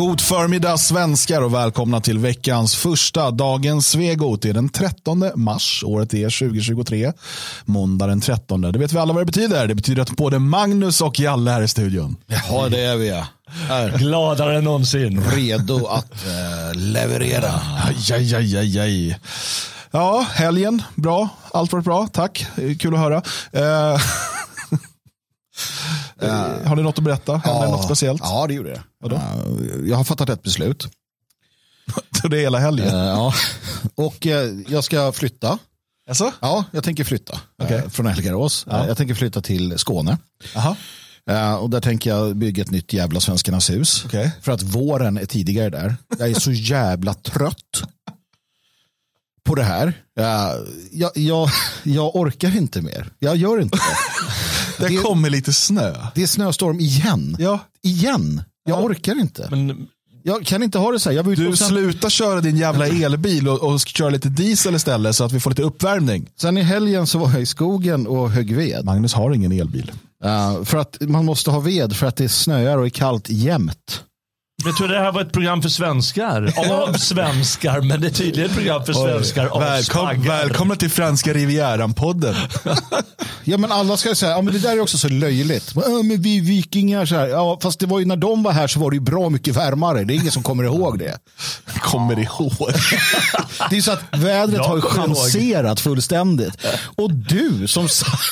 God förmiddag svenskar och välkomna till veckans första Dagens Svegot. Det är den 13 mars, året är 2023. Måndag den 13. Det vet vi alla vad det betyder. Det betyder att både Magnus och Jalle är i studion. Ja, det är vi. ja. Här, Gladare än någonsin. redo att eh, leverera. Aj, aj, aj, aj, aj. Ja, helgen, bra. Allt var bra, tack. Kul att höra. Eh, eh, har ni något att berätta? Hände något speciellt? Ja, det gjorde det. Ja, Jag har fattat ett beslut. Så det är hela helgen? Eh, ja. Och jag ska flytta. Alltså? Ja, jag tänker flytta Okej. från Elgarås. Eh, Jag tänker flytta till Skåne. Aha. Och där tänker jag bygga ett nytt jävla Svenskarnas hus. Okej. För att våren är tidigare där. Jag är så jävla trött på det här. Jag, jag, jag orkar inte mer. Jag gör inte det. Det Det- kommer lite snö. Det är snöstorm igen. Ja. Igen. Jag orkar inte. Men Jag kan inte ha det så här. Du sen, slutar köra din jävla elbil och, och köra lite diesel istället så att vi får lite uppvärmning. sen i helgen så var jag i skogen och högg ved. Magnus har ingen elbil. Uh, för att man måste ha ved för att det snöar och är kallt jämt. Jag tror det här var ett program för svenskar. Av svenskar, men det är tydligen ett program för svenskar av Välkom, spaggar. välkomna till franska rivieran-podden. Ja men alla ska säga, ja men det där är också så löjligt. Ja, men vi vikingar så här. Ja fast det var ju när de var här så var det ju bra mycket varmare. Det är ingen som kommer ihåg det. Kommer ihåg. Det är så att vädret Jag har ju kommer ihåg. chanserat fullständigt. Och du som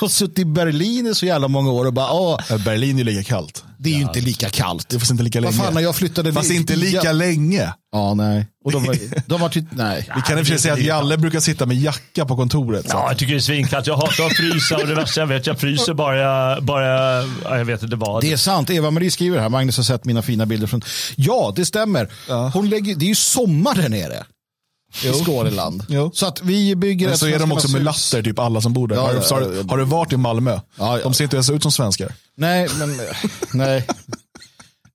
har suttit i Berlin i så jävla många år och bara, ja Berlin är ju lika kallt. Det är ju inte lika kallt. Det fast inte lika Vad länge. fan när jag flyttade Fast dit- inte lika Ja. länge. Ja, nej. Och de var, de var typ, nej. Vi kan i och för sig säga att Jalle brukar sitta med jacka på kontoret. Så. Ja, jag tycker det är svinkallt. Jag hatar att frysa och det värsta jag vet, jag fryser bara jag, bara jag, ja, jag vet inte vad. Det är sant. Eva-Marie skriver här, Magnus har sett mina fina bilder från... Ja, det stämmer. Hon lägger, det är ju sommar där nere. I Skåneland. Jo. Så att vi bygger Men ett så är de också mulatter, typ alla som bor där. Ja, har, har, ja, ja. har du varit i Malmö? Ja, ja. De ser inte ens ut som svenskar. Nej, men nej.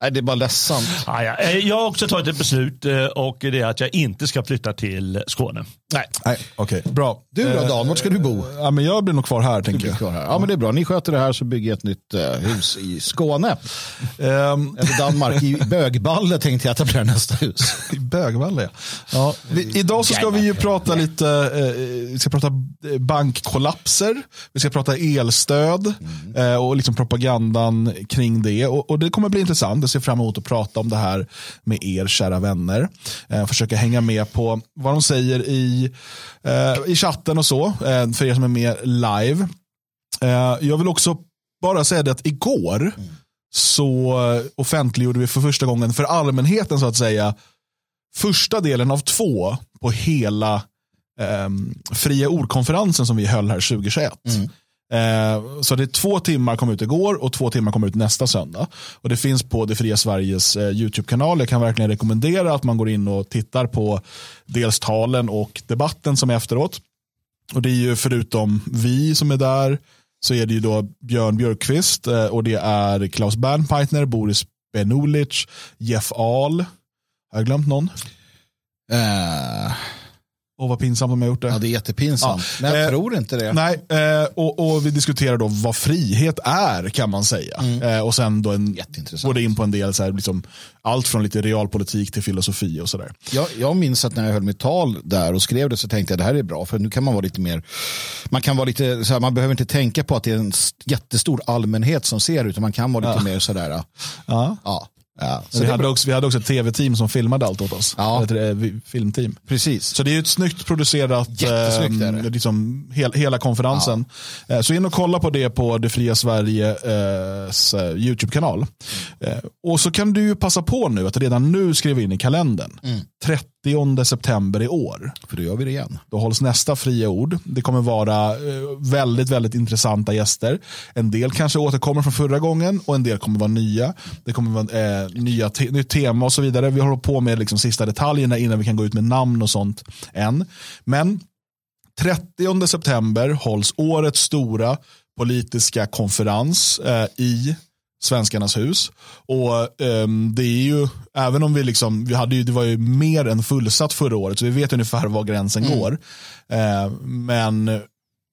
Nej, det är bara ledsamt. Ja, ja. Eh, Jag har också tagit ett beslut eh, och det är att jag inte ska flytta till Skåne. Nej. Nej, okej. Bra. Du då Eh, Dan, vart ska du bo? Ja, men jag blir nog kvar här, tänker jag. kvar här. Ja, men det är bra. Ni sköter det här så bygger jag ett nytt hus i Skåne. Ehm, Eller Danmark. I Bögballe tänkte jag etablera nästa hus. I Bögvalle, ja. ja. Vi, idag så ska vi ju prata lite, vi ska prata bankkollapser, vi ska prata elstöd eh, och liksom propagandan kring det. Och, och det kommer bli intressant, ser fram emot att prata om det här med er kära vänner. Eh, försöka hänga med på vad de säger i, eh, i chatten och så, eh, för er som är med live. Eh, jag vill också bara säga det att igår så eh, offentliggjorde vi för första gången för allmänheten så att säga första delen av två på hela eh, fria ordkonferensen som vi höll här 2021. Eh, så det är två timmar kom ut igår och två timmar kommer ut nästa söndag. Och Det finns på Det fria Sveriges eh, YouTube-kanal. Jag kan verkligen rekommendera att man går in och tittar på dels talen och debatten som är efteråt. Och det är ju förutom vi som är där så är det ju då Björn Björkqvist eh, och det är Klaus Bernpeitner, Boris Benulic, Jeff Ahl. Har jag glömt någon? Eh, och vad pinsamt om jag gjort det. ja, det är jättepinsamt. Ja. Men jag Eh, tror inte det. Nej, eh, och, och vi diskuterar då vad frihet är kan man säga. Eh, och sen då en, går det in på en del, så här, liksom, allt från lite realpolitik till filosofi och sådär. Jag, jag minns att när jag höll mitt tal där och skrev det så tänkte jag det här är bra för nu kan man vara lite mer man kan vara lite så här, man behöver inte tänka på att det är en jättestor allmänhet som ser utan man kan vara lite mer sådär ja. Ja. Ja. ja. Så vi, hade också, vi hade också ett tv-team som filmade allt åt oss. Ja. Ett filmteam. Precis. Så det är ju ett snyggt producerat, Jättesnyggt eh, liksom, hel, hela konferensen. Eh, så in och kolla på det på Det fria Sveriges eh, YouTube-kanal. Eh, och så kan du ju passa på nu att redan nu skriva in i kalendern. 30 september i år. För då gör vi det igen. Då hålls nästa fria ord. Det kommer vara eh, väldigt, väldigt intressanta gäster. En del kanske återkommer från förra gången och en del kommer vara nya. Det kommer vara eh, nya te nytt tema och så vidare. Vi håller på med liksom sista detaljerna innan vi kan gå ut med namn och sånt än. Men 30 september hålls årets stora politiska konferens eh, i Svenskarnas hus. Och ehm, det är ju, även om vi liksom, vi hade ju, det var ju mer än fullsatt förra året, så vi vet ungefär var gränsen går. Eh, men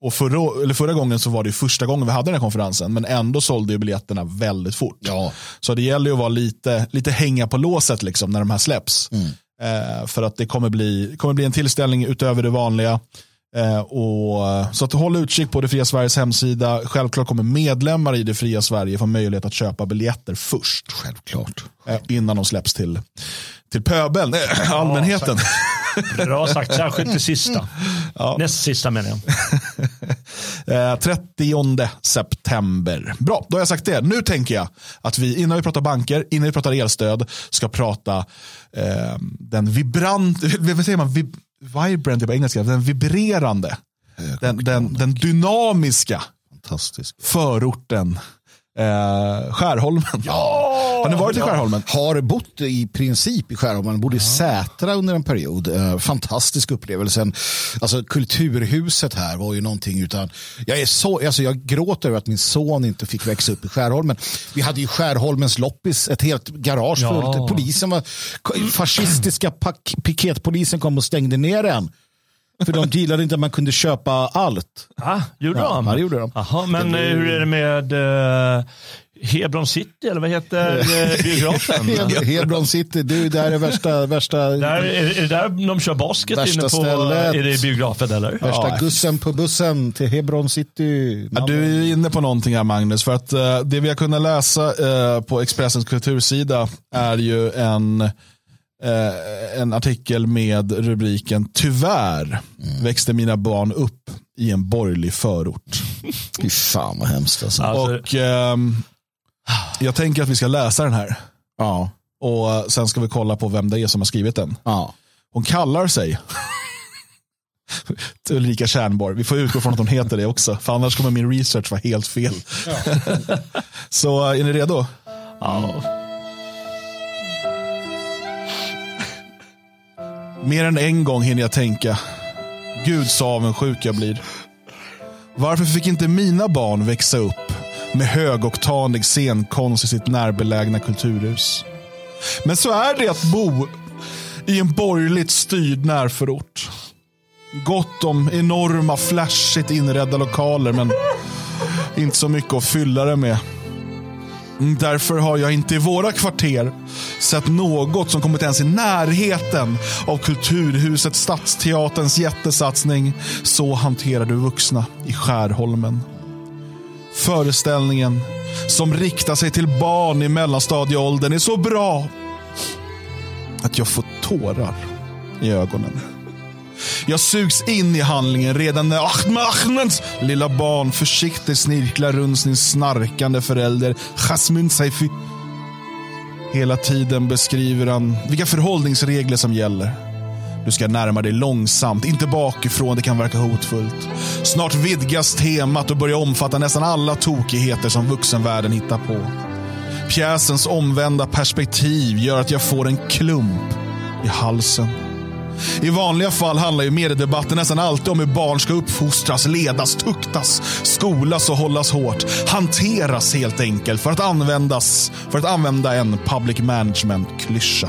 Och förra, eller förra gången så var det första gången vi hade den här konferensen, men ändå sålde ju biljetterna väldigt fort. Ja. Så det gäller ju att vara lite, lite hänga på låset liksom, när de här släpps. Mm. Eh, för att det kommer bli, kommer bli en tillställning utöver det vanliga. Eh, och, så att håll utkik på Det Fria Sveriges hemsida. Självklart kommer medlemmar i Det Fria Sverige få möjlighet att köpa biljetter först. Självklart. Eh, innan de släpps till, till pöbeln, eh, allmänheten. Bra sagt, särskilt det sista. Näst sista menar jag. Eh, 30 september. Bra, då har jag sagt det. Nu tänker jag att vi, innan vi pratar banker, innan vi pratar elstöd, ska prata eh, den vibrant, vad säger man, Vib, vibrant på engelska, den vibrerande, den, den, den dynamiska Fantastisk. förorten eh, Skärholmen. Har ni varit i Skärholmen? Har bott i princip i Skärholmen, bodde i Sätra under en period. Eh, fantastisk upplevelse. Alltså kulturhuset här var ju någonting utan, jag, är så, alltså, jag gråter över att min son inte fick växa upp i Skärholmen. Vi hade ju Skärholmens loppis, ett helt garage Ja. fullt. Polisen var, fascistiska pak, piketpolisen kom och stängde ner den. För de gillade inte att man kunde köpa allt. Ah, gjorde Ja, de? ja, det gjorde de. Jaha, men eh, hur är det med uh, Hebron City, eller vad heter uh, biografen? Hedron City, du, där är värsta, värsta, där, är, är det där de kör basket Värsta inne på stället. är det biografen eller? värsta Ja. gussen på bussen till Hebron City. Ja, du är inne på någonting här Magnus. För att eh, det vi har kunnat läsa eh, på Expressens kultursida är ju en, eh, en artikel med rubriken Tyvärr växte mina barn upp i en borgerlig förort. Fy fan vad hemskt alltså. Alltså, Och ehm, jag tänker att vi ska läsa den här. Ja. Och eh, sen ska vi kolla på vem det är som har skrivit den. ja. Hon kallar sig Ulrika Tjärnborg. Vi får utgå från att hon heter det också. För annars kommer min research vara helt fel. Så är ni redo? ja. Mer än en gång hinner jag tänka. Gud så avundsjuk jag blir. Varför fick inte mina barn växa upp med högoktanig scenkonst i sitt närbelägna kulturhus? Men så är det att bo i en borgerligt styrd närförort. Gott om enorma flashigt inredda lokaler men inte så mycket att fylla det med. Mm, därför har jag inte i våra kvarter sett något som kommit ens i närheten av Kulturhuset Stadsteaterns jättesatsning Så hanterar du vuxna i Skärholmen. Föreställningen som riktar sig till barn i mellanstadieåldern är så bra att jag får tårar i ögonen. Jag sugs in i handlingen redan när Ahmed Ahmeds lilla barn försiktigt snirklar runt sin snarkande förälder Jasmin Saifi. Hela tiden beskriver han vilka förhållningsregler som gäller. Du ska närma dig långsamt, inte bakifrån, det kan verka hotfullt. Snart vidgas temat och börjar omfatta nästan alla tokigheter som vuxenvärlden hittar på. Pjäsens omvända perspektiv gör att jag får en klump i halsen. I vanliga fall handlar ju mediedebatten nästan alltid om hur barn ska uppfostras, ledas, tuktas, skolas och hållas hårt. Hanteras helt enkelt för att användas, för att använda en public management-klyscha.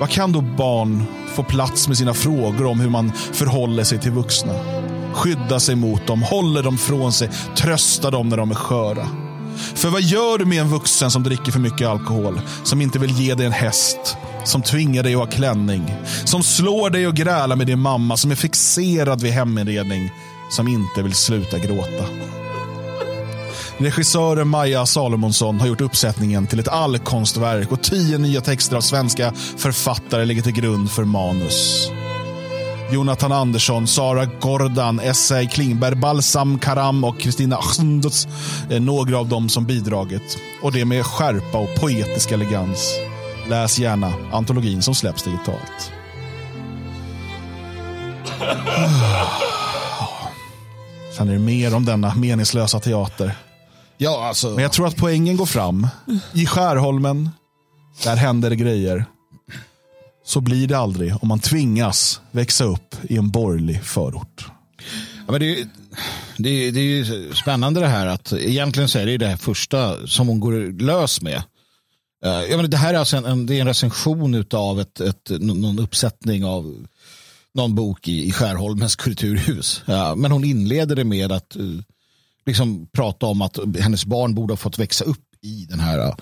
Vad kan då barn få plats med sina frågor om hur man förhåller sig till vuxna? Skydda sig mot dem, håller dem från sig, trösta dem när de är sköra. För vad gör du med en vuxen som dricker för mycket alkohol? Som inte vill ge dig en häst? Som tvingar dig att ha klänning? Som slår dig och grälar med din mamma? Som är fixerad vid heminredning? Som inte vill sluta gråta? Regissören Maja Salomonsson har gjort uppsättningen till ett allkonstverk och tio nya texter av svenska författare ligger till grund för manus. Jonathan Andersson, Sara Gordan, Essay Klingberg, Balsam Karam och Kristina Achndos är några av dem som bidragit. Och det med skärpa och poetisk elegans. Läs gärna antologin som släpps digitalt. Sen är det mer om denna meningslösa teater. Ja, alltså. Men jag tror att poängen går fram. I Skärholmen, där händer det grejer. Så blir det aldrig om man tvingas växa upp i en borgerlig förort. Ja, men det, är- det, är- det är ju spännande det här att egentligen så är det det här första som hon går lös med. Eh, Jag menar, det här är alltså en, en, det är en recension av ett, ett, nå- någon uppsättning av någon bok i, i Skärholmens kulturhus. Ja, men hon inleder det med att uh, liksom prata om att hennes barn borde ha fått växa upp i den här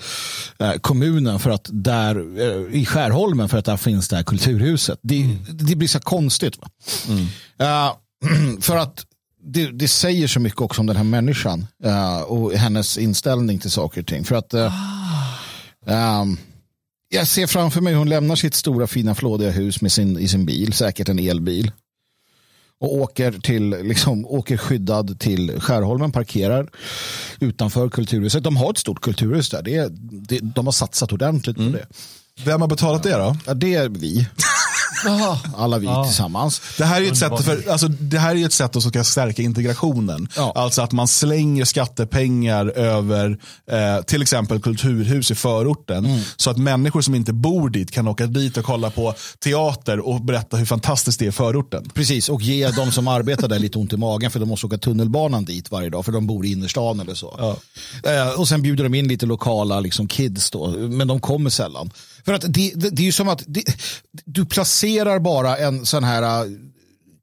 uh, kommunen för att där uh, i Skärholmen för att där finns det här kulturhuset. Det, mm. det blir så konstigt. Mm. för att det, det, säger så mycket också om den här människan och hennes inställning till saker och ting. För att ah. Um, jag ser framför mig hon lämnar sitt stora fina flådiga hus med sin, i sin bil, säkert en elbil. Och åker, till, liksom, åker skyddad till Skärholmen, parkerar utanför kulturhuset. De har ett stort kulturhus där. Det, det, de har satsat ordentligt på mm. det. Vem har betalat det då? Ja, det är vi. Alla vi ja. tillsammans. Det här är ett sätt, för, alltså, det här är ett sätt att ska stärka integrationen. Ja. Alltså att man slänger skattepengar över eh, till exempel kulturhus i förorten. Mm. Så att människor som inte bor dit kan åka dit och kolla på teater och berätta hur fantastiskt det är i förorten. Precis, och ge de som arbetar där lite ont i magen för de måste åka tunnelbanan dit varje dag för de bor i innerstan eller så. Ja. Eh, och sen bjuder de in lite lokala liksom, kids då, men de kommer sällan. För att det, det, det är ju som att det, du placerar bara en sån här uh,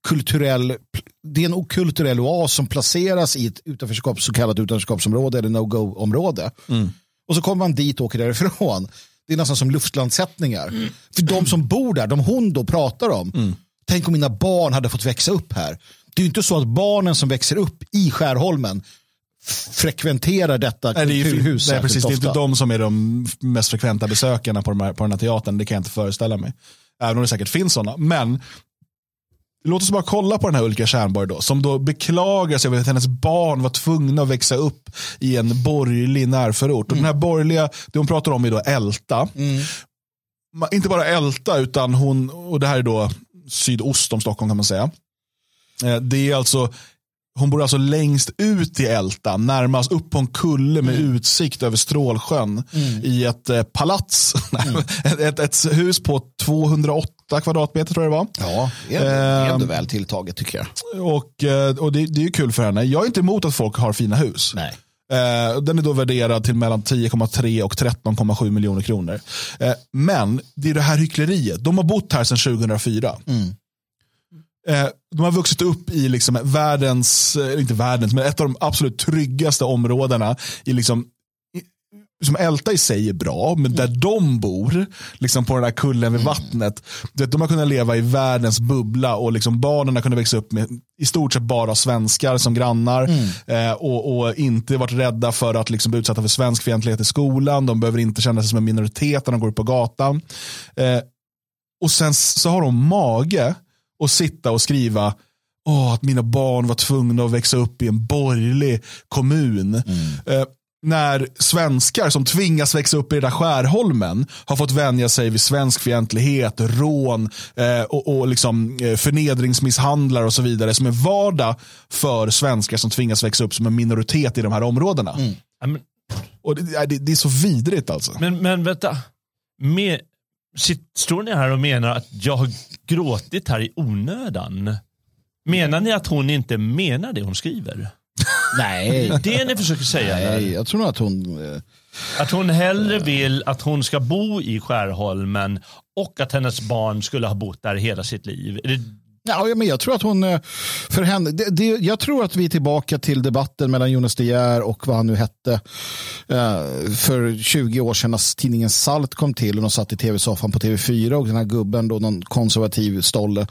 kulturell, det är en kulturell oas som placeras i ett utanförskap, så kallat utanförskapsområde eller no-go-område. Mm. Och så kommer man dit och åker därifrån. Det är nästan som luftlandsättningar. Mm. För de som bor där, de hon då pratar om, mm. tänk om mina barn hade fått växa upp här. Det är ju inte så att barnen som växer upp i Skärholmen frekventerar detta kulturhus. Nej, precis, det är inte de som är de mest frekventa besökarna på, de här, på den här teatern. Det kan jag inte föreställa mig. Även om det säkert finns sådana. Men låt oss bara kolla på den här Ulrika Tjärnborg då. Som då beklagar sig över att hennes barn var tvungna att växa upp i en borgerlig närförort. Och mm. den här borgerliga, det hon pratar om är då Älta. Mm. Inte bara Älta utan hon, och det här är då sydost om Stockholm kan man säga. Eh, det är alltså hon bor alltså längst ut i Älta, närmast upp på en kulle med mm. utsikt över Strålsjön mm. i ett eh, palats. Mm. ett, ett, hus på 208 kvadratmeter tror jag det var. Ja, det är ändå eh, väl tilltaget tycker jag. Och, eh, och det, det är kul för henne. Jag är inte emot att folk har fina hus. Nej. Eh, den är då värderad till mellan 10,3 och 13,7 miljoner kronor. Eh, men det är det här hyckleriet. De har bott här sedan 2004. Mm. Eh, de har vuxit upp i liksom världens, eh, inte världens, men ett av de absolut tryggaste områdena i liksom som Älta i sig är bra, men där mm. de bor, liksom på den där kullen vid mm. vattnet, de har kunnat leva i världens bubbla och liksom barnen har kunnat växa upp med i stort sett bara svenskar som grannar mm. eh, och, och, inte varit rädda för att liksom bli utsatta för svensk fientlighet i skolan. De behöver inte känna sig som en minoritet när de går ut på gatan. Eh, och sen så har de mage och sitta och skriva oh, att mina barn var tvungna att växa upp i en borgerlig kommun. Mm. Eh, när svenskar som tvingas växa upp i den där Skärholmen har fått vänja sig vid svensk fientlighet, rån eh, och, och liksom, eh, förnedringsmisshandlar och så vidare som är vardag för svenskar som tvingas växa upp som en minoritet i de här områdena. Mm. Och det, det, det, är så vidrigt alltså. Men, men vänta, med, står ni här och menar att jag har gråtit här i onödan? Menar ni att hon inte menar det hon skriver? Nej. Det är det ni försöker säga? Nej, jag tror nog att hon... Eh, att hon hellre vill att hon ska bo i Skärholmen och att hennes barn skulle ha bott där hela sitt liv. Är det Ja, men jag tror att hon, eh, för henne, det, det, jag tror att vi är tillbaka till debatten mellan Jonas De Geer och vad han nu hette eh, för 20 år sedan när tidningen Salt kom till och de satt i tv-soffan på TV4 och den här gubben, då, någon konservativ stolle,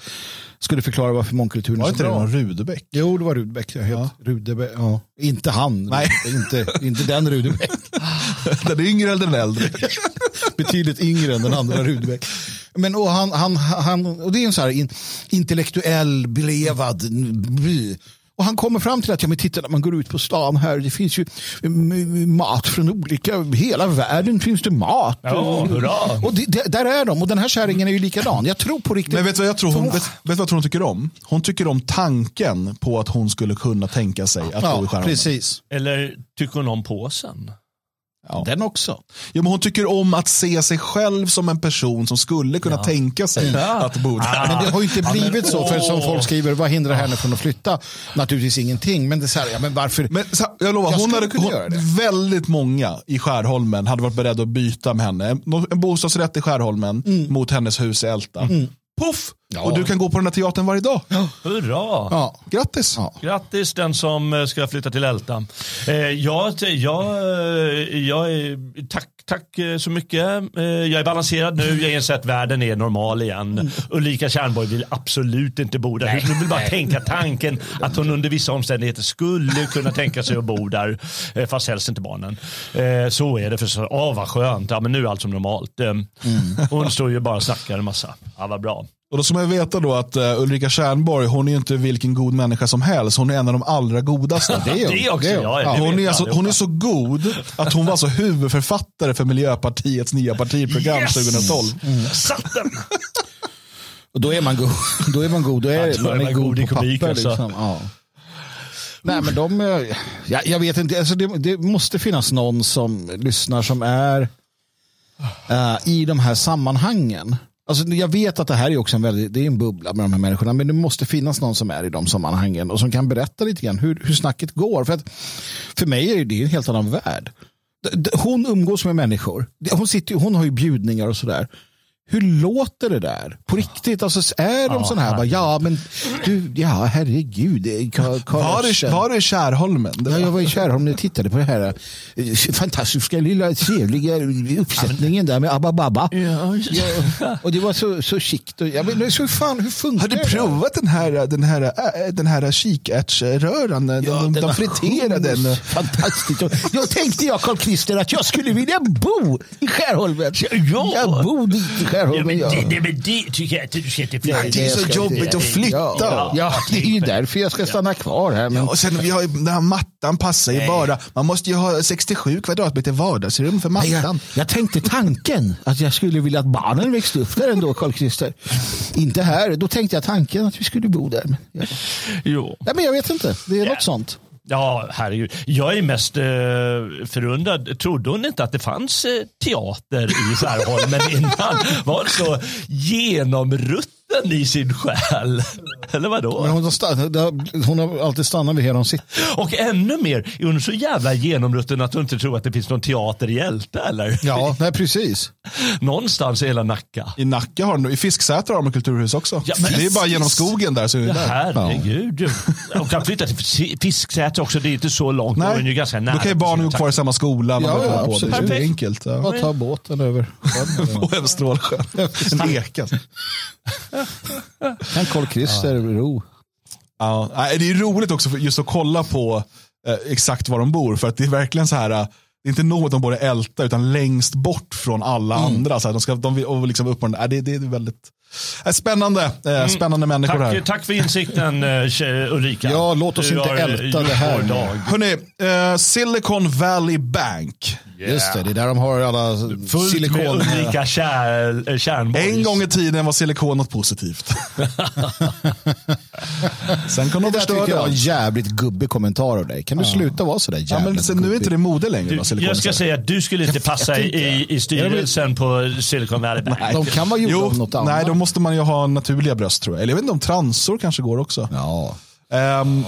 skulle förklara varför mångkulturen är så bra. Var inte det någon Rudebäck? Jo, det var Rudebäck. Jag ja. Rudebäck ja. Inte han, Nej. Inte, inte den Rudebäck. den yngre eller den äldre? Betydligt yngre än den andra Rudebäck. Men, och, han, han, han, och det är en så här in, intellektuell, belevad och han kommer fram till att ja, men titta när man går ut på stan här, det finns ju mat från olika, hela världen finns det mat. Ja, hurra. och det, där är de och den här kärringen är ju likadan. Jag tror på riktigt. Men vet du vad jag tror hon, vet, vet vad jag tror hon tycker om? Hon tycker om tanken på att hon skulle kunna tänka sig att ja, bo i skärmen. Precis. Eller tycker hon om påsen? Ja. Den också. Ja, men hon tycker om att se sig själv som en person som skulle kunna ja. tänka sig ja. att bo där. Men det har ju inte blivit så. För som folk skriver, vad hindrar henne från att flytta? Naturligtvis ingenting. Men det är så här, ja, men varför? Men, så, jag lovar, jag hon hade, hon, väldigt många i Skärholmen hade varit beredda att byta med henne. En bostadsrätt i Skärholmen mm. mot hennes hus i Älta. Mm. Puff! Ja. Och du kan gå på den här teatern varje dag. Hurra! Ja. Grattis. Ja. Grattis den som eh, ska flytta till Älta. Eh, jag, jag, eh, jag är, tack, tack eh, så mycket. Eh, jag är balanserad nu. Jag inser att världen är normal igen. Ulrika Tjärnborg vill absolut inte bo där. Hon vill bara tänka tanken att hon under vissa omständigheter skulle kunna tänka sig att bo där. Eh, fast helst inte barnen. Eh, så är det. för så, Åh vad skönt. Ja, men nu är allt som normalt. Eh, Hon står ju bara och snackar en massa. Ja, vad bra. Och då ska man veta då att uh, Ulrika Tjärnborg, hon är ju inte vilken god människa som helst. Hon är en av de allra godaste. Det är hon. Det också, Det är hon. ja, är alltså, allihopa. hon är så god att hon var alltså huvudförfattare för Miljöpartiets nya partiprogram Yes! 2012. Satt den! Och då är man god. Då är man god. Då är, Ja, då är man, man god, god i på komik, papper. alltså. Liksom. Ja. Nej, men de, eh, jag, jag vet inte, alltså det, det måste finnas någon som lyssnar som är eh, i de här sammanhangen. Alltså, jag vet att det här är också en, väldigt, det är en bubbla med de här människorna, men det måste finnas någon som är i de sammanhangen och som kan berätta lite grann hur, hur snacket går. För, att, för mig är det en helt annan värld. Hon umgås med människor. Hon, sitter, hon har ju bjudningar och sådär. Hur låter det där? På riktigt? Alltså, är de Ja, sådana här, bara, ja men du, ja herregud. Var var är Kärholmen? Ja, jag var i Kärrholm och tittade på det här eh, fantastiska lilla trevliga uppsättningen där med Abba Babba. Ja, och det var så, så chict. Och, ja, men, så fan, hur funkar Har du det? provat den här, den här, äh, den här kikärtsröran? De, Ja, de, den de har friterar den. Fantastiskt. Jag tänkte jag Carl Christer att jag skulle vilja bo i Skärholmen. Ja. Jag bor dit i Ja, Skärholmen. men ja. det, det, men det tycker jag inte du ska Nej, det är så jobbigt att flytta. Ja, ja, det är ju därför jag ska stanna kvar här. Men... Ja, och sen vi har den här mattan passar ju bara. Man måste ju ha 67 kvadratmeter vardagsrum för mattan. Jag, jag tänkte tanken att jag skulle vilja att barnen växte upp där ändå, Carl Christer. Inte här. Då tänkte jag tanken att vi skulle bo där. Men, ja. Jo. Nej, men jag vet inte. Det är något sånt. Ja, herregud. Jag är mest eh, förundrad. Trodde hon inte att det fanns eh, teater i Skärholmen innan? Var så genomrutten i sin själ? Eller vadå? Men hon, har stannat, hon har alltid stannat vid här hon sitter. Och ännu mer, är hon så jävla genomrutten att hon inte tror att det finns någon teater i Älta eller? Ja, nej, precis. Någonstans i hela Nacka. I Nacka har de, i Fisksätra har de kulturhus också. Ja, men det är bara genom skogen där. Så är det Ja, där. herregud. Hon kan flytta till Fisksätra också, det är inte så långt. Nej, Hon är ju ganska nära då kan ju barnen gå kvar i samma skola. Ja, ja, på det. absolut. det är enkelt. Ja. Bara ta båten över. Och över Strålsjön. En eka. Kan Carl Christer ro. Ja, det är roligt också för just att kolla på eh, exakt var de bor. För att det är verkligen så här. eh, Det är inte nog att de bor i Älta utan längst bort från alla andra. Så här, de ska, de vill, och liksom upp på den, det, det är väldigt spännande. Eh, spännande människor här. Tack, tack för insikten eh, Ulrika. Ja, låt oss Du inte älta det här. Hörrni, eh, Silicon Valley Bank. Just det, det är där de har alla Fullt med silikon. Ulrika kär, eh, Tjärnborgs. En gång i tiden var silikon något positivt. Sen kom de Det där tyckte jag förstöra var en jävligt gubbig kommentar av dig. Kan du sluta vara sådär Ja, jävla men sen, nu är gubbig? inte det mode längre. Du, va, silikon jag ska i säga att du skulle inte passa inte. i, i styrelsen på Silicon Valley Bank. De kan vara gjorda Jo, av något annat. nej, då måste man ju ha naturliga bröst tror jag. Eller jag vet inte om transor kanske går också. Ja. Ehm,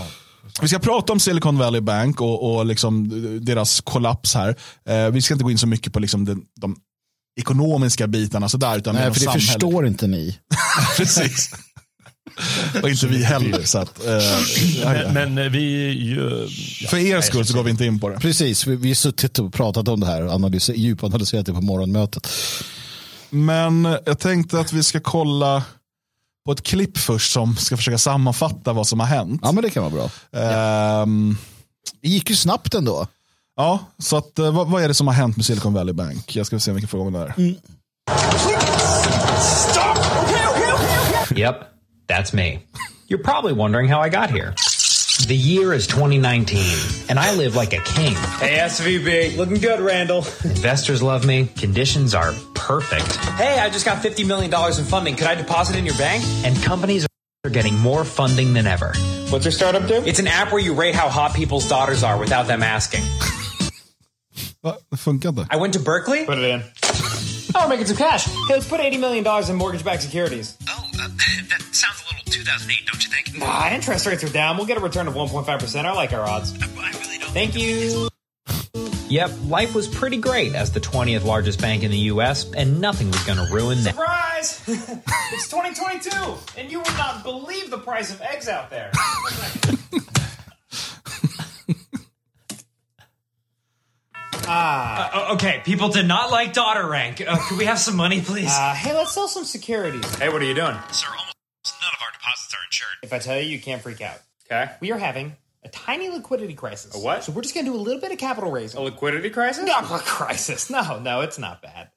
vi ska prata om Silicon Valley Bank och, och liksom deras kollaps här. Eh, vi ska inte gå in så mycket på liksom den, de ekonomiska bitarna sådär. Utan Nej, för det samhället. förstår inte ni. Precis. och inte vi heller. Så att, eh, ja, ja. Men, men vi ju... För er skull så går vi inte in på det. Precis, vi, vi har suttit och pratat om det här och analyser, djupanalyserat det på morgonmötet. Men jag tänkte att vi ska kolla på ett klipp först som ska försöka sammanfatta vad som har hänt. Ja, men det kan vara bra. Ehm, Det gick ju snabbt ändå. ja, så att, eh, vad, vad är det som har hänt med Silicon Valley Bank? Jag ska se om vi kan få igång det här. Yep, that's me. You're probably wondering how I got here. The year is 2019, and I live like a king. Hey, SVB. Looking good, Randall. Investors love me, conditions are perfect, Hey, I just got $50 million in funding. Could I deposit in your bank? and companies are getting more funding than ever. What's your startup do? It's an app where you rate how hot people's daughters are without them asking. Va? Det funkar inte. I went to Berkeley. Put it in. Oh, we're making some cash. Hey, let's put $80 million in mortgage-backed securities. Oh, uh, that sounds a little 2008, don't you think? Nah, interest rates are down. We'll get a return of 1.5%. I like our odds. I really don't. Thank you. Yep, life was pretty great as the 20th largest bank in the US, and nothing was going to ruin that. Surprise! it's 2022, and you would not believe the price of eggs out there. Uh, okay, people did not like daughter rank. Uh, could we have some money, please? Uh, hey, let's sell some securities. Hey, what are you doing? Sir, almost none of our deposits are insured. If I tell you, you can't freak out. Okay. We are having a tiny liquidity crisis. A what? So we're just going to do a little bit of capital raising. A liquidity crisis? No, a crisis. No, no, it's not bad.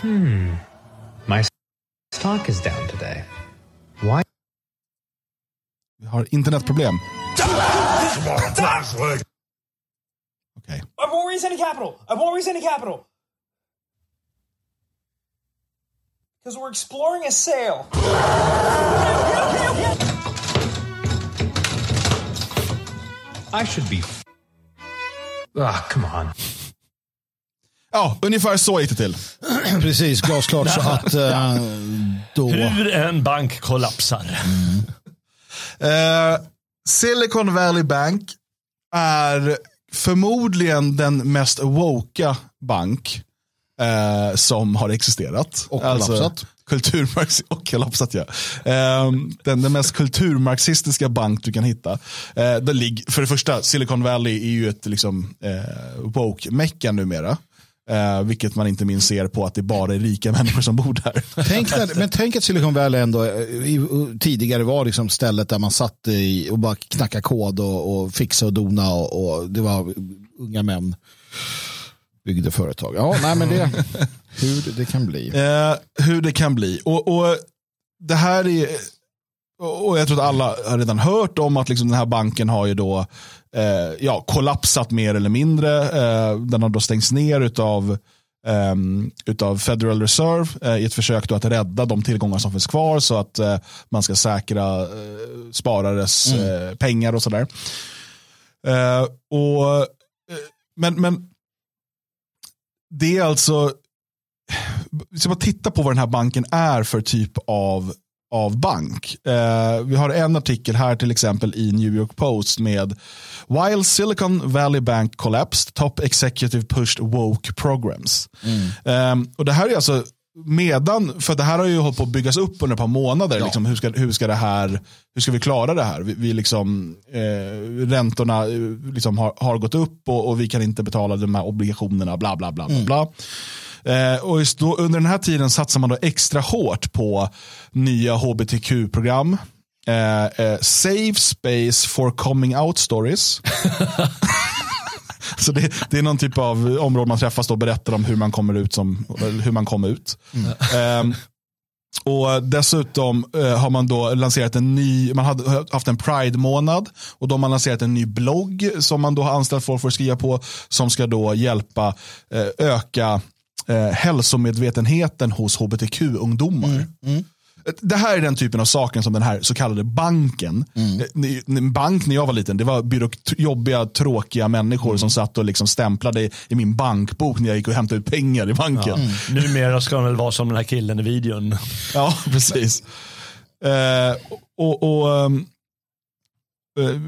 Hmm. My stock is down today. Why? Vi har internetproblem. Okej. I won't raise any capital. I won't raise any capital. Because we're exploring a sale. I should be. F- Ah, come on. Ja, ungefär så gick det till. Precis, glasklart. så att eh, då... Hur en bank kollapsar. Eh, Silicon Valley Bank är förmodligen den mest woka bank eh, som har existerat. Och kollapsat. kulturmarx och kollapsat ja. Eh, den, den mest kulturmarxistiska bank du kan hitta. Eh, det ligger, för det första, Silicon Valley är ju ett liksom, eh, woke-mecka numera. Eh, vilket man inte minst ser på att det bara är rika människor som bor där. Tänk när, men tänk att Silicon Valley ändå eh, i, tidigare var liksom stället där man satt i och bara knackade kod och, och fixa och dona och, och det var unga män byggde företag. Ja, nej men det hur det kan bli. Eh, hur det kan bli. Och, och det här är, och jag tror att alla har redan hört om att liksom den här banken har ju då eh, ja, kollapsat mer eller mindre. Eh, den har då stängts ner utav, eh, utav Federal Reserve eh, i ett försök att rädda de tillgångar som finns kvar så att eh, man ska säkra eh, sparares eh, pengar och sådär. Och, men, men det är alltså vi ska bara titta på vad den här banken är för typ av, av bank. Eh, vi har en artikel här till exempel i New York Post med While Silicon Valley Bank collapsed, top executive pushed woke programs. Eh, och det här är alltså medan, för det här har ju hållit på att byggas upp under ett par månader. Liksom, hur, ska, hur, ska det här, hur ska vi klara det här? Vi, vi liksom, eh, räntorna eh, liksom har, har gått upp och, och vi kan inte betala de här obligationerna. Bla, bla, bla, bla, bla. Eh, och då, under den här tiden satsar man då extra hårt på nya hbtq-program. Eh, eh, Save space for coming out stories. Så det, det är någon typ av område man träffas och berättar om hur man kommer ut. Som, hur man kom ut. Ehm, och Dessutom eh, har man då lanserat en ny, man hade haft en Pride-månad och då har man lanserat en ny blogg som man då har anställt folk för att skriva på som ska då hjälpa eh, öka eh, hälsomedvetenheten hos hbtq-ungdomar. Det här är den typen av saker som den här så kallade banken. En bank när jag var liten, det var byråk- jobbiga, tråkiga människor som satt och liksom stämplade i, i min bankbok när jag gick och hämtade ut pengar i banken. Numera ska de väl vara som den här killen i videon. Ja, precis. Eh, och, och, ehm, eh,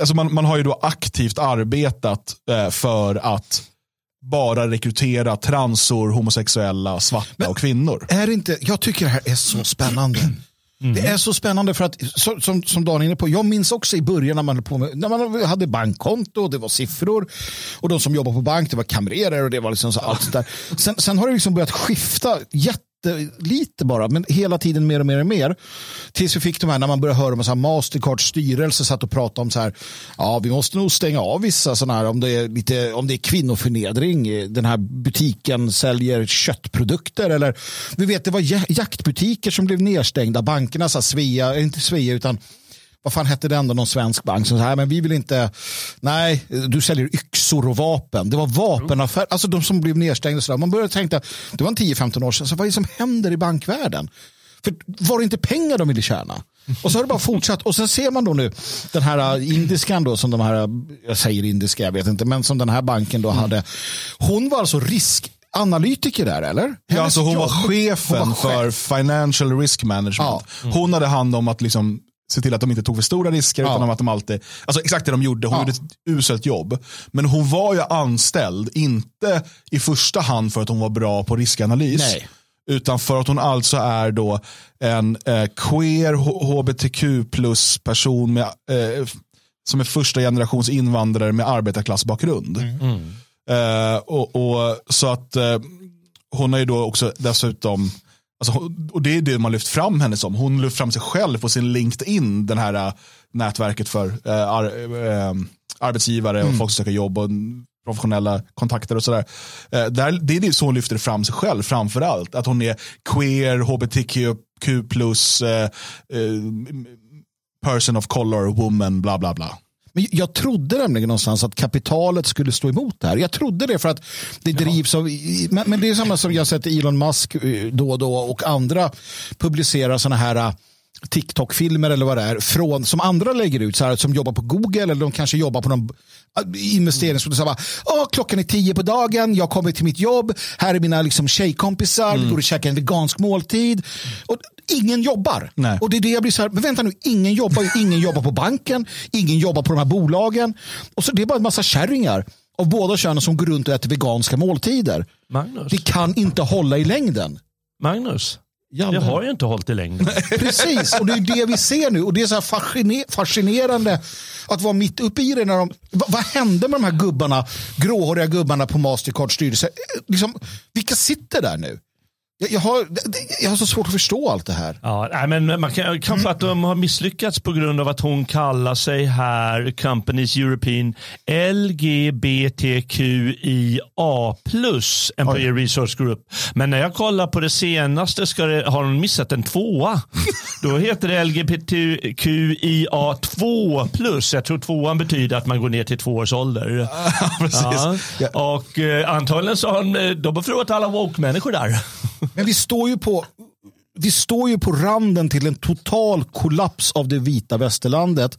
alltså man, man har ju då aktivt arbetat eh, för att bara rekrytera transor, homosexuella, svarta och kvinnor. Är det inte, jag tycker det här är så spännande. Det är så spännande för att, som, som Dan är inne på, jag minns också i början när man, på med, när man hade bankkonto och det var siffror och de som jobbar på bank, det var kamrerer och det var liksom så allt där. Sen, sen har det liksom börjat skifta jättelite bara, men hela tiden mer och mer och mer. Tills vi fick de här, när man började höra om så här Mastercards styrelse satt och pratade om så här, ja vi måste nog stänga av vissa sådana här, om det är, lite, om det är kvinnoförnedring, eh, den här butiken säljer köttprodukter eller vi vet det var jaktbutiker som blev nedstängda, bankerna, så här, Svea, eh, inte Svea utan vad fan hette den då, någon svensk bank som sa, här, men vi vill inte, nej, du säljer yxor och vapen. Det var vapenaffär, alltså de som blev nedstängda. Så där. Man började tänka, det var en 10-15 år sedan, så vad är det som händer i bankvärlden? För var det inte pengar de ville tjäna? Och så har det bara fortsatt. Och sen ser man då nu den här äh, indiskan då som de här, jag säger indiska, jag vet inte, men som den här banken då hade. Hon var alltså risk, analytiker där eller? Ja, alltså hon var jobb- chefen hon var för chef. financial risk management. Hon hade hand om att liksom se till att de inte tog för stora risker Ja. utan att de alltid, alltså exakt det de gjorde. Hon Ja. gjorde ett uselt jobb. Men hon var ju anställd, inte i första hand för att hon var bra på riskanalys. Nej. Utan för att hon alltså är då en eh, queer hbtq plus person med, eh, som är första generations invandrare med arbetarklassbakgrund. Eh, och, och, så att eh, hon har ju då också dessutom, alltså, och det är det man lyft fram henne som, hon lyft fram sig själv på sin LinkedIn, den här eh, nätverket för eh, ar, eh, arbetsgivare och folk som söker jobb och professionella kontakter och sådär. Eh, där, det är det så hon lyfter fram sig själv framför allt. Att hon är queer, hbtq plus, person of color, woman, bla bla bla. Men jag trodde nämligen någonstans att kapitalet skulle stå emot det här. Jag trodde det för att det drivs av... Men, men det är samma som jag sett Elon Musk eh, då och då och andra publicerar sådana här eh, TikTok-filmer eller vad det är från, som andra lägger ut, så här, som jobbar på Google eller de kanske jobbar på någon eh, Åh, klockan är tio på dagen, jag kommer till mitt jobb, här är mina liksom, tjejkompisar, vi går och käkar en vegansk måltid. Och ingen jobbar. Nej. Och det är det jag blir så här, men vänta nu, ingen jobbar, ju. ingen jobbar på banken, ingen jobbar på de här bolagen. Och så Det är bara en massa kärringar av båda könen som går runt och äter veganska måltider. Magnus, Det kan inte hålla i längden. Magnus. Ja, det har ju inte hållit i längden. Precis, och det är det vi ser nu. Och det är så fascinerande att vara mitt uppe i det. När de, vad, vad hände med de här gubbarna, gråhåriga gubbarna på Mastercards styrelse? Eh, Liksom, vilka sitter där nu? Jag, har, jag har så svårt att förstå allt det här. Ja, nej, men man kan, kanske att de har misslyckats på grund av att hon kallar sig här Companies European LGBTQIA plus Employee Resource Group. Men när jag kollar på det senaste ska det, har hon missat en tvåa. Då heter det LGBTQIA 2 plus. Jag tror tvåan betyder att man går ner till två års ålder. Precis. Ja. Och eh, antagligen så har hon, eh, de har förlorat alla woke-människor där. Men vi står ju på vi står ju på randen till en total kollaps av det vita västerlandet.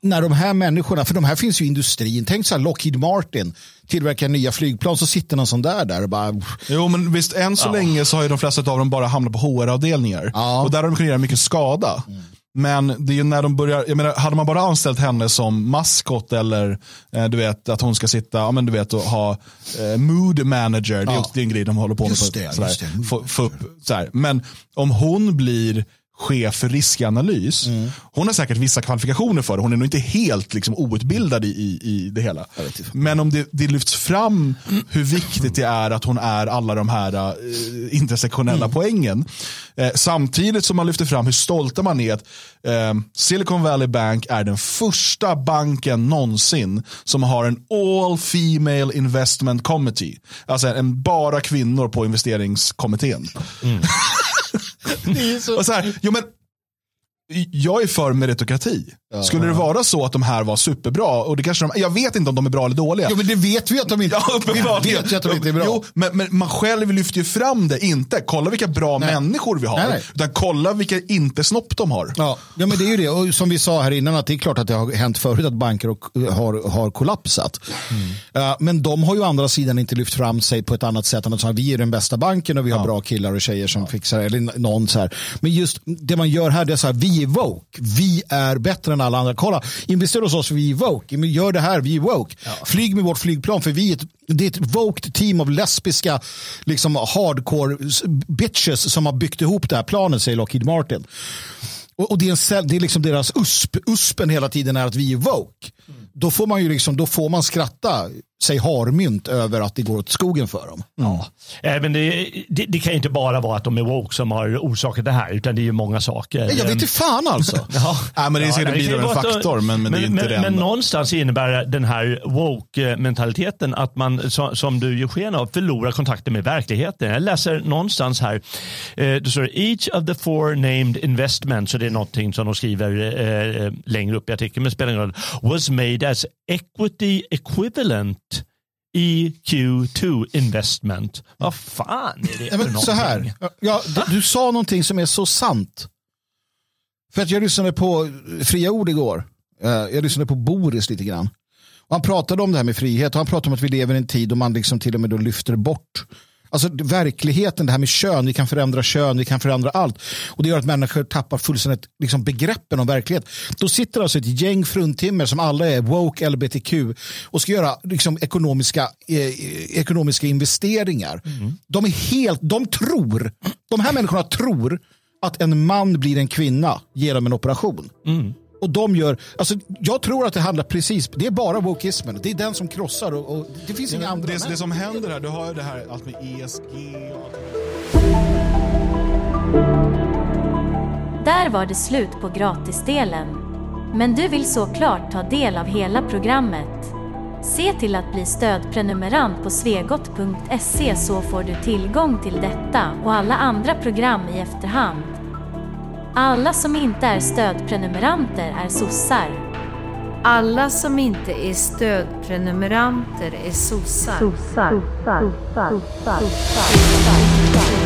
När de här människorna, för de här finns ju i industrin. Tänk så här Lockheed Martin tillverkar nya flygplan så sitter någon sån där där och bara Jo, men visst, än så länge så har ju de flesta av dem bara hamnat på HR-avdelningar. Ja. Och där har de kunnat göra mycket skada. Men det är ju när de börjar, jag menar, hade man bara anställt henne som maskot eller eh, du vet att hon ska sitta, ja men du vet och ha eh, mood manager, det är Ja. också det är en grej de håller på med. Just på- det, sådär. just det, Få, få upp, sådär. Men om hon blir chef för riskanalys, Mm. hon har säkert vissa kvalifikationer för det, hon är nog inte helt liksom, outbildad i, i, i det hela. Men om det, det lyfts fram hur viktigt det är att hon är alla de här eh, intersektionella poängen. Eh, samtidigt som man lyfter fram hur stolta man är att eh, Silicon Valley Bank är den första banken någonsin som har en all female investment committee. Alltså en bara kvinnor på investeringskommittén. så... Och så här, jo men, jag är för meritokrati. Skulle det vara så att de här var superbra, och det kanske de, jag vet inte om de är bra eller dåliga. Ja men det vet vi att de inte, Ja, vi vet ju att de inte är bra. Jo, men, men man själv lyfter ju fram det, inte kolla vilka bra Nej. människor vi har, Nej, nej. utan kolla vilka inte snopp de har. Ja, ja, men det är ju det. Och som vi sa här innan, att det är klart att det har hänt förut att banker och, har, har kollapsat. Eh, men de har ju å andra sidan inte lyft fram sig på ett annat sätt än att säga vi är den bästa banken och vi har bra killar och tjejer som fixar det. Eller någon så här. Men just det man gör här, det är så här, vi är woke. Vi är bättre än alla andra. Kolla, investera hos oss, vi är woke. Gör det här, vi är woke. Flyg med vårt flygplan, för vi är ett, det är ett woked team av lesbiska liksom hardcore bitches som har byggt ihop det här planet, säger Lockheed Martin. Och, och det, är en, det är liksom deras USP. USPen hela tiden är att vi är woke. Då får man ju liksom, då får man skratta sig harmynt över att det går åt skogen för dem. Ja. Eh, Men det, det, det kan ju inte bara vara att de är woke som har orsakat det här, utan det är ju många saker. Jag vet inte fan alltså. Ja. Nej, men det är säkert ju bidragande faktor, men- men det är inte men, det Men enda. någonstans innebär den här woke-mentaliteten att man, så- som du ger sken av, förlorar kontakten med verkligheten. Jag läser någonstans här, eh, det står each of the four named investments, så det är någonting som de skriver eh, längre upp i artikeln, men spelar ingen roll, was made as equity equivalent EQ2 investment. Vad fan är det Ja, för men så här, någonting? ja, du, du sa någonting som är så sant. För att jag lyssnade på Fria Ord igår. Eh, Jag lyssnade på Boris lite grann. Och han pratade om det här med frihet och han pratade om att vi lever i en tid då man liksom till och med då lyfter bort Alltså verkligheten, det här med kön, vi kan förändra kön, vi kan förändra allt. Och det gör att människor tappar fullständigt liksom, begreppen om verklighet. Då sitter alltså ett gäng fruntimmer som alla är woke LBTQ och ska göra liksom, ekonomiska, eh, ekonomiska investeringar. Mm. De är helt, de tror, de här människorna tror att en man blir en kvinna genom en operation. Mm. Och de gör, alltså, jag tror att det handlar precis, det är bara wokismen. Det är den som krossar och, och det finns inga andra. Det, det, som händer här, du har ju det här allt med ESG. Och... Där var det slut på gratisdelen. Men du vill såklart ta del av hela programmet. Se till att bli stödprenumerant på svegot.se så får du tillgång till detta och alla andra program i efterhand. Alla som inte är stödprenumeranter är sossar. Alla som inte är stödprenumeranter är sossar. sossar. sossar. sossar. sossar. sossar.